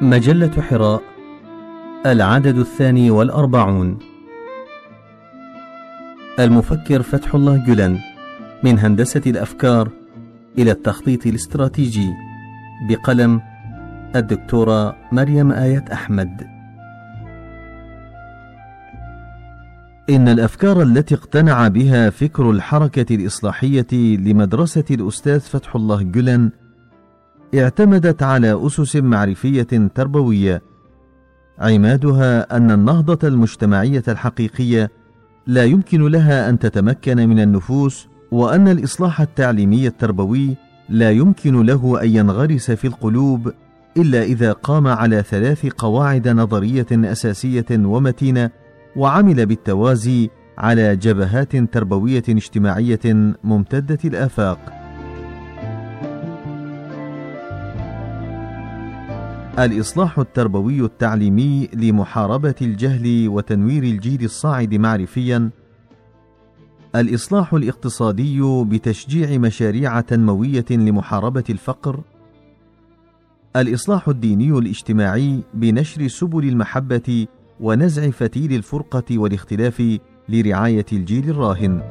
مجلة حراء العدد الثاني والأربعون. المفكر فتح الله جلن من هندسة الأفكار إلى التخطيط الاستراتيجي بقلم الدكتورة مريم آية أحمد. إن الأفكار التي اقتنع بها فكر الحركة الإصلاحية لمدرسة الأستاذ فتح الله جلن اعتمدت على أسس معرفية تربوية عمادها أن النهضة المجتمعية الحقيقية لا يمكن لها أن تتمكن من النفوس وأن الإصلاح التعليمي التربوي لا يمكن له أن ينغرس في القلوب إلا إذا قام على ثلاث قواعد نظرية أساسية ومتينة وعمل بالتوازي على جبهات تربوية اجتماعية ممتدة الآفاق. الإصلاح التربوي التعليمي لمحاربة الجهل وتنوير الجيل الصاعد معرفيًا. الإصلاح الاقتصادي بتشجيع مشاريع تنموية لمحاربة الفقر. الإصلاح الديني الاجتماعي بنشر سبل المحبة ونزع فتيل الفرقة والاختلاف لرعاية الجيل الراهن.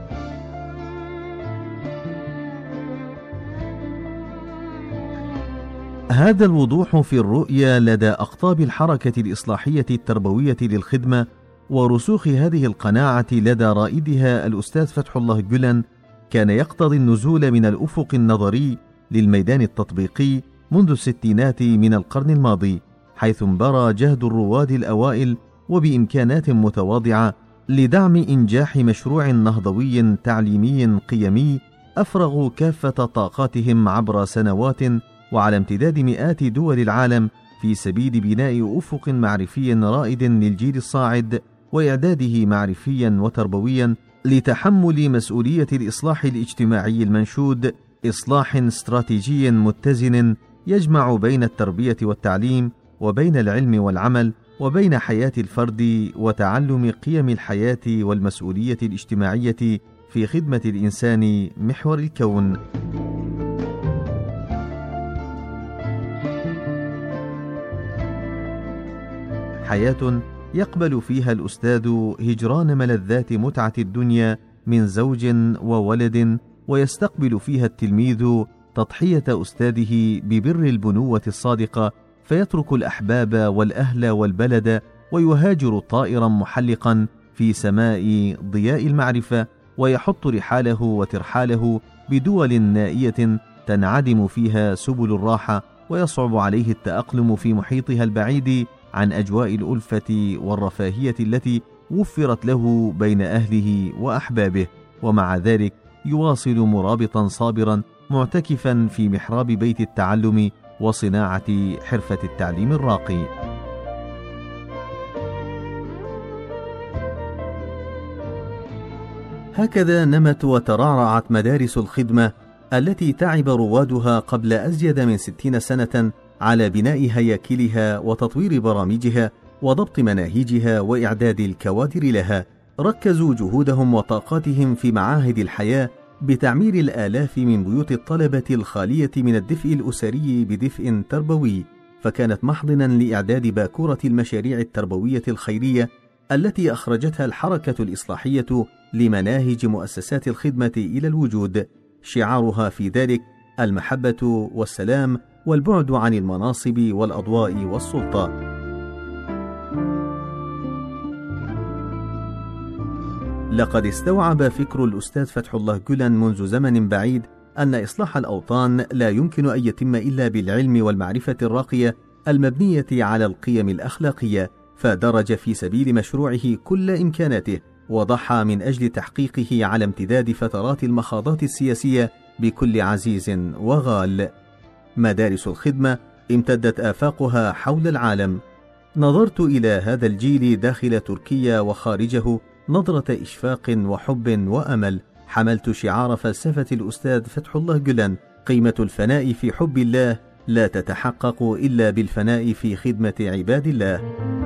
هذا الوضوح في الرؤية لدى أقطاب الحركة الإصلاحية التربوية للخدمة ورسوخ هذه القناعة لدى رائدها الأستاذ فتح الله جلن كان يقتضي النزول من الأفق النظري للميدان التطبيقي منذ الستينات من القرن الماضي حيث انبرى جهد الرواد الأوائل وبإمكانات متواضعة لدعم إنجاح مشروع نهضوي تعليمي قيمي أفرغوا كافة طاقاتهم عبر سنوات وعلى امتداد مئات دول العالم في سبيل بناء أفق معرفي رائد للجيل الصاعد وإعداده معرفيا وتربويا لتحمل مسؤولية الإصلاح الاجتماعي المنشود إصلاح استراتيجي متزن يجمع بين التربية والتعليم وبين العلم والعمل وبين حياة الفرد وتعلم قيم الحياة والمسؤولية الاجتماعية في خدمة الإنسان محور الكون. حياة يقبل فيها الأستاذ هجران ملذات متعة الدنيا من زوج وولد ويستقبل فيها التلميذ تضحية أستاذه ببر البنوة الصادقة فيترك الأحباب والأهل والبلد ويهاجر طائرا محلقا في سماء ضياء المعرفة ويحط رحاله وترحاله بدول نائية تنعدم فيها سبل الراحة ويصعب عليه التأقلم في محيطها البعيد عن أجواء الألفة والرفاهية التي وفرت له بين أهله وأحبابه ومع ذلك يواصل مرابطا صابرا معتكفا في محراب بيت التعلم وصناعة حرفة التعليم الراقي. هكذا نمت وترعرعت مدارس الخدمة التي تعب روادها قبل أزيد من ستين سنة على بناء هياكلها وتطوير برامجها وضبط مناهجها وإعداد الكوادر لها ركزوا جهودهم وطاقاتهم في معاهد الحياة بتعمير الآلاف من بيوت الطلبة الخالية من الدفء الأسري بدفء تربوي. فكانت محضنا لإعداد باكورة المشاريع التربوية الخيرية التي أخرجتها الحركة الإصلاحية لمناهج مؤسسات الخدمة إلى الوجود. شعارها في ذلك المحبة والسلام والبعد عن المناصب والأضواء والسلطة. لقد استوعب فكر الأستاذ فتح الله جلن منذ زمن بعيد أن إصلاح الأوطان لا يمكن أن يتم إلا بالعلم والمعرفة الراقية المبنية على القيم الأخلاقية فدرج في سبيل مشروعه كل إمكاناته وضحى من أجل تحقيقه على امتداد فترات المخاضات السياسية بكل عزيز وغال. مدارس الخدمة امتدت آفاقها حول العالم. نظرت إلى هذا الجيل داخل تركيا وخارجه نظرة إشفاق وحب وأمل. حملت شعار فلسفة الأستاذ فتح الله جلن قيمة الفناء في حب الله لا تتحقق إلا بالفناء في خدمة عباد الله.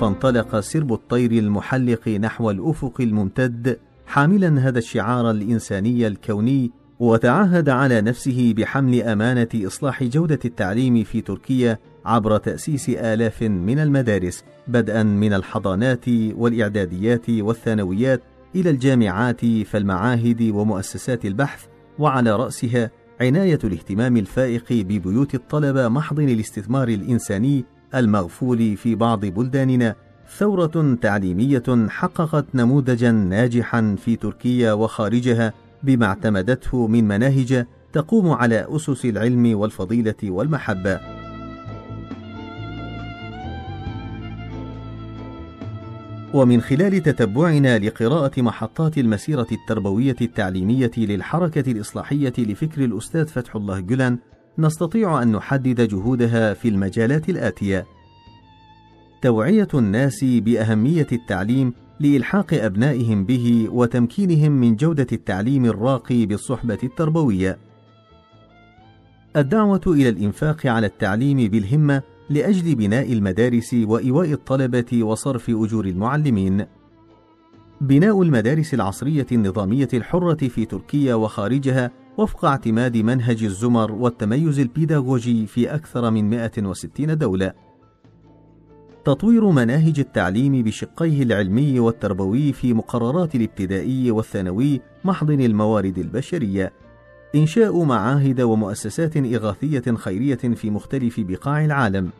فانطلق سرب الطير المحلق نحو الأفق الممتد حاملا هذا الشعار الإنساني الكوني وتعهد على نفسه بحمل أمانة إصلاح جودة التعليم في تركيا عبر تأسيس آلاف من المدارس بدءا من الحضانات والإعداديات والثانويات إلى الجامعات فالمعاهد ومؤسسات البحث وعلى رأسها عناية الاهتمام الفائق ببيوت الطلبة محضن الاستثمار الإنساني المغفول في بعض بلداننا ثورة تعليمية حققت نموذجا ناجحا في تركيا وخارجها بما اعتمدته من مناهج تقوم على أسس العلم والفضيلة والمحبة. ومن خلال تتبعنا لقراءة محطات المسيرة التربوية التعليمية للحركة الإصلاحية لفكر الأستاذ فتح الله جلان نستطيع أن نحدد جهودها في المجالات الآتية: توعية الناس بأهمية التعليم لإلحاق أبنائهم به وتمكينهم من جودة التعليم الراقي بالصحبة التربوية. الدعوة إلى الإنفاق على التعليم بالهمة لأجل بناء المدارس وإيواء الطلبة وصرف أجور المعلمين. بناء المدارس العصرية النظامية الحرة في تركيا وخارجها وفق اعتماد منهج الزمر والتميز البيداغوجي في أكثر من 160 دولة. تطوير مناهج التعليم بشقيه العلمي والتربوي في مقررات الابتدائي والثانوي محضن الموارد البشرية إنشاء معاهد ومؤسسات إغاثية خيرية في مختلف بقاع العالم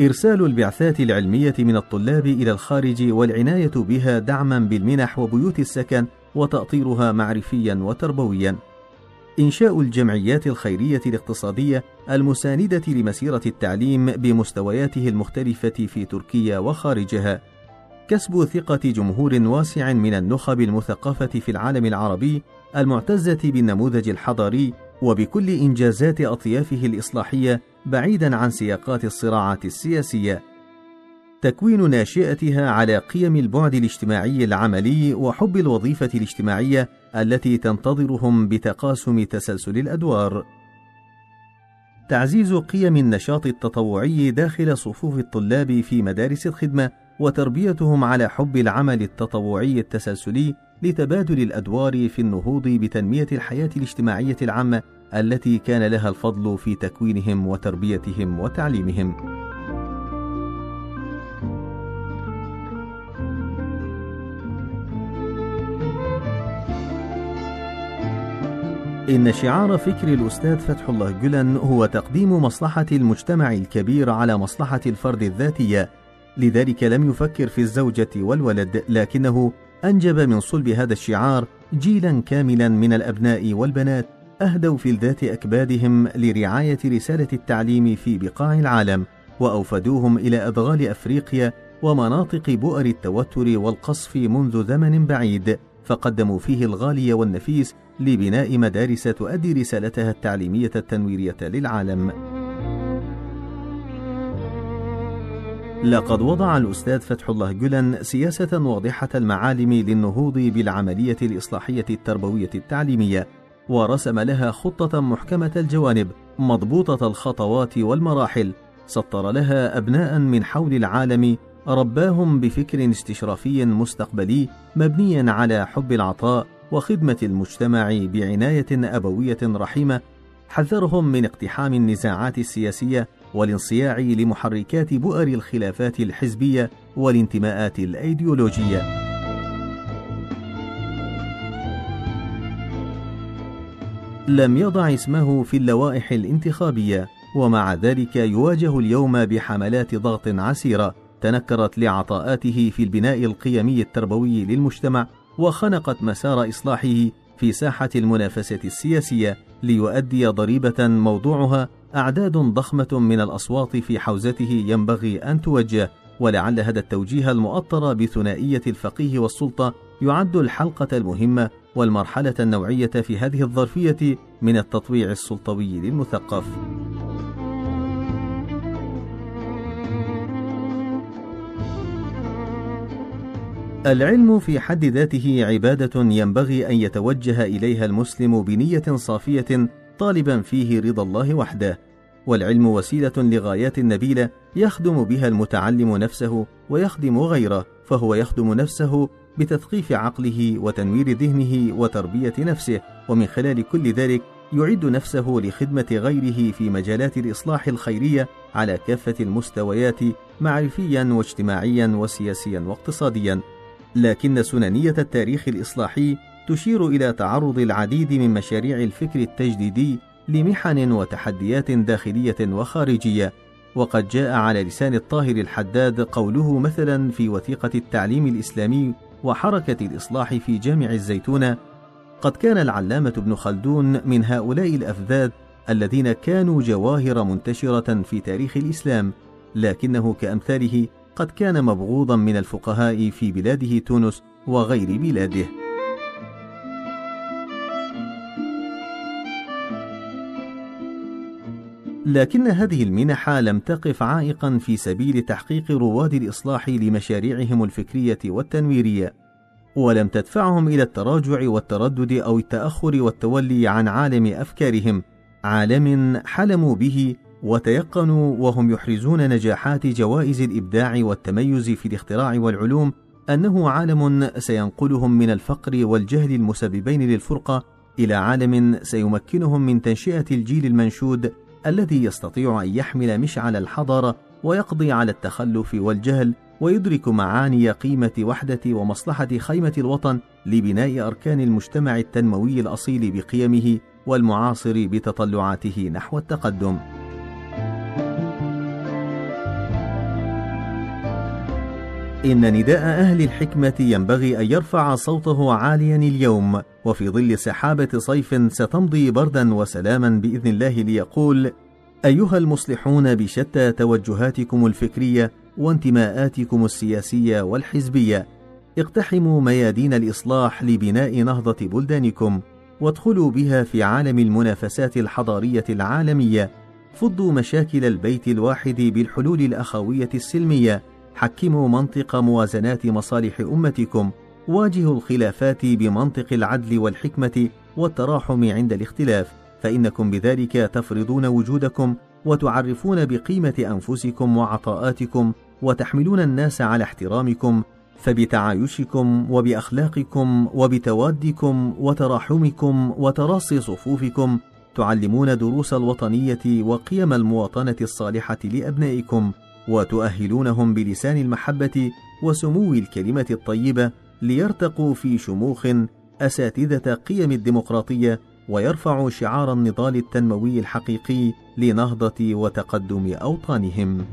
إرسال البعثات العلمية من الطلاب إلى الخارج والعناية بها دعما بالمنح وبيوت السكن وتاطيرها معرفيا وتربويا إنشاء الجمعيات الخيرية الاقتصادية المساندة لمسيرة التعليم بمستوياته المختلفة في تركيا وخارجها، كسب ثقة جمهور واسع من النخب المثقفة في العالم العربي المعتزة بالنموذج الحضاري وبكل إنجازات أطيافه الإصلاحية بعيدا عن سياقات الصراعات السياسية. تكوين ناشئتها على قيم البعد الاجتماعي العملي وحب الوظيفة الاجتماعية التي تنتظرهم بتقاسم تسلسل الأدوار. تعزيز قيم النشاط التطوعي داخل صفوف الطلاب في مدارس الخدمة وتربيتهم على حب العمل التطوعي التسلسلي لتبادل الأدوار في النهوض بتنمية الحياة الاجتماعية العامة التي كان لها الفضل في تكوينهم وتربيتهم وتعليمهم. إن شعار فكر الأستاذ فتح الله جلن هو تقديم مصلحة المجتمع الكبير على مصلحة الفرد الذاتية، لذلك لم يفكر في الزوجة والولد، لكنه أنجب من صلب هذا الشعار جيلا كاملا من الأبناء والبنات أهدوا في الذات أكبادهم لرعاية رسالة التعليم في بقاع العالم، وأوفدوهم إلى أدغال أفريقيا ومناطق بؤر التوتر والقصف منذ زمن بعيد، فقدموا فيه الغالي والنفيس لبناء مدارس تؤدي رسالتها التعليمية التنويرية للعالم. لقد وضع الأستاذ فتح الله جلن سياسة واضحة المعالم للنهوض بالعملية الإصلاحية التربوية التعليمية، ورسم لها خطة محكمة الجوانب، مضبوطة الخطوات والمراحل، سطر لها أبناء من حول العالم رباهم بفكر استشرافي مستقبلي مبنيا على حب العطاء وخدمة المجتمع بعناية أبوية رحيمة حذرهم من اقتحام النزاعات السياسية والانصياع لمحركات بؤر الخلافات الحزبية والانتماءات الأيديولوجية. لم يضع اسمه في اللوائح الانتخابية، ومع ذلك يواجه اليوم بحملات ضغط عسيرة تنكرت لعطاءاته في البناء القيمي التربوي للمجتمع وخنقت مسار إصلاحه في ساحة المنافسة السياسية ليؤدي ضريبة موضوعها أعداد ضخمة من الأصوات في حوزته ينبغي أن توجه ولعل هذا التوجيه المؤطر بثنائية الفقيه والسلطة يعد الحلقة المهمة والمرحلة النوعية في هذه الظرفية من التطويع السلطوي للمثقف. العلم في حد ذاته عبادة ينبغي أن يتوجه إليها المسلم بنية صافية طالبا فيه رضا الله وحده والعلم وسيلة لغايات نبيله يخدم بها المتعلم نفسه ويخدم غيره فهو يخدم نفسه بتثقيف عقله وتنوير ذهنه وتربية نفسه ومن خلال كل ذلك يعد نفسه لخدمة غيره في مجالات الإصلاح الخيرية على كافة المستويات معرفيا واجتماعيا وسياسيا واقتصاديا. لكن سننية التاريخ الإصلاحي تشير إلى تعرض العديد من مشاريع الفكر التجديدي لمحن وتحديات داخلية وخارجية وقد جاء على لسان الطاهر الحداد قوله مثلا في وثيقة التعليم الإسلامي وحركة الإصلاح في جامع الزيتونة قد كان العلامة ابن خلدون من هؤلاء الأفذاذ الذين كانوا جواهر منتشرة في تاريخ الإسلام لكنه كأمثاله قد كان مبغوضا من الفقهاء في بلاده تونس وغير بلاده. لكن هذه المنح لم تقف عائقا في سبيل تحقيق رواد الإصلاح لمشاريعهم الفكرية والتنويرية ولم تدفعهم إلى التراجع والتردد أو التأخر والتولي عن عالم أفكارهم عالم حلموا به وتيقنوا وهم يحرزون نجاحات جوائز الإبداع والتميز في الاختراع والعلوم أنه عالم سينقلهم من الفقر والجهل المسببين للفرقة إلى عالم سيمكنهم من تنشئة الجيل المنشود الذي يستطيع أن يحمل مشعل الحضاره ويقضي على التخلف والجهل ويدرك معاني قيمة وحدة ومصلحة خيمة الوطن لبناء أركان المجتمع التنموي الأصيل بقيمه والمعاصر بتطلعاته نحو التقدم. إن نداء أهل الحكمة ينبغي أن يرفع صوته عاليا اليوم وفي ظل سحابة صيف ستمضي بردا وسلاما بإذن الله ليقول: أيها المصلحون بشتى توجهاتكم الفكرية وانتماءاتكم السياسية والحزبية اقتحموا ميادين الإصلاح لبناء نهضة بلدانكم وادخلوا بها في عالم المنافسات الحضارية العالمية فضوا مشاكل البيت الواحد بالحلول الأخوية السلمية حكموا منطق موازنات مصالح أمتكم واجهوا الخلافات بمنطق العدل والحكمة والتراحم عند الاختلاف فإنكم بذلك تفرضون وجودكم وتعرفون بقيمة أنفسكم وعطاءاتكم وتحملون الناس على احترامكم فبتعايشكم وبأخلاقكم وبتوادكم وتراحمكم وتراصي صفوفكم تعلمون دروس الوطنية وقيم المواطنة الصالحة لأبنائكم. وتؤهلونهم بلسان المحبة وسمو الكلمة الطيبة ليرتقوا في شموخ أساتذة قيم الديمقراطية ويرفعوا شعار النضال التنموي الحقيقي لنهضة وتقدم أوطانهم.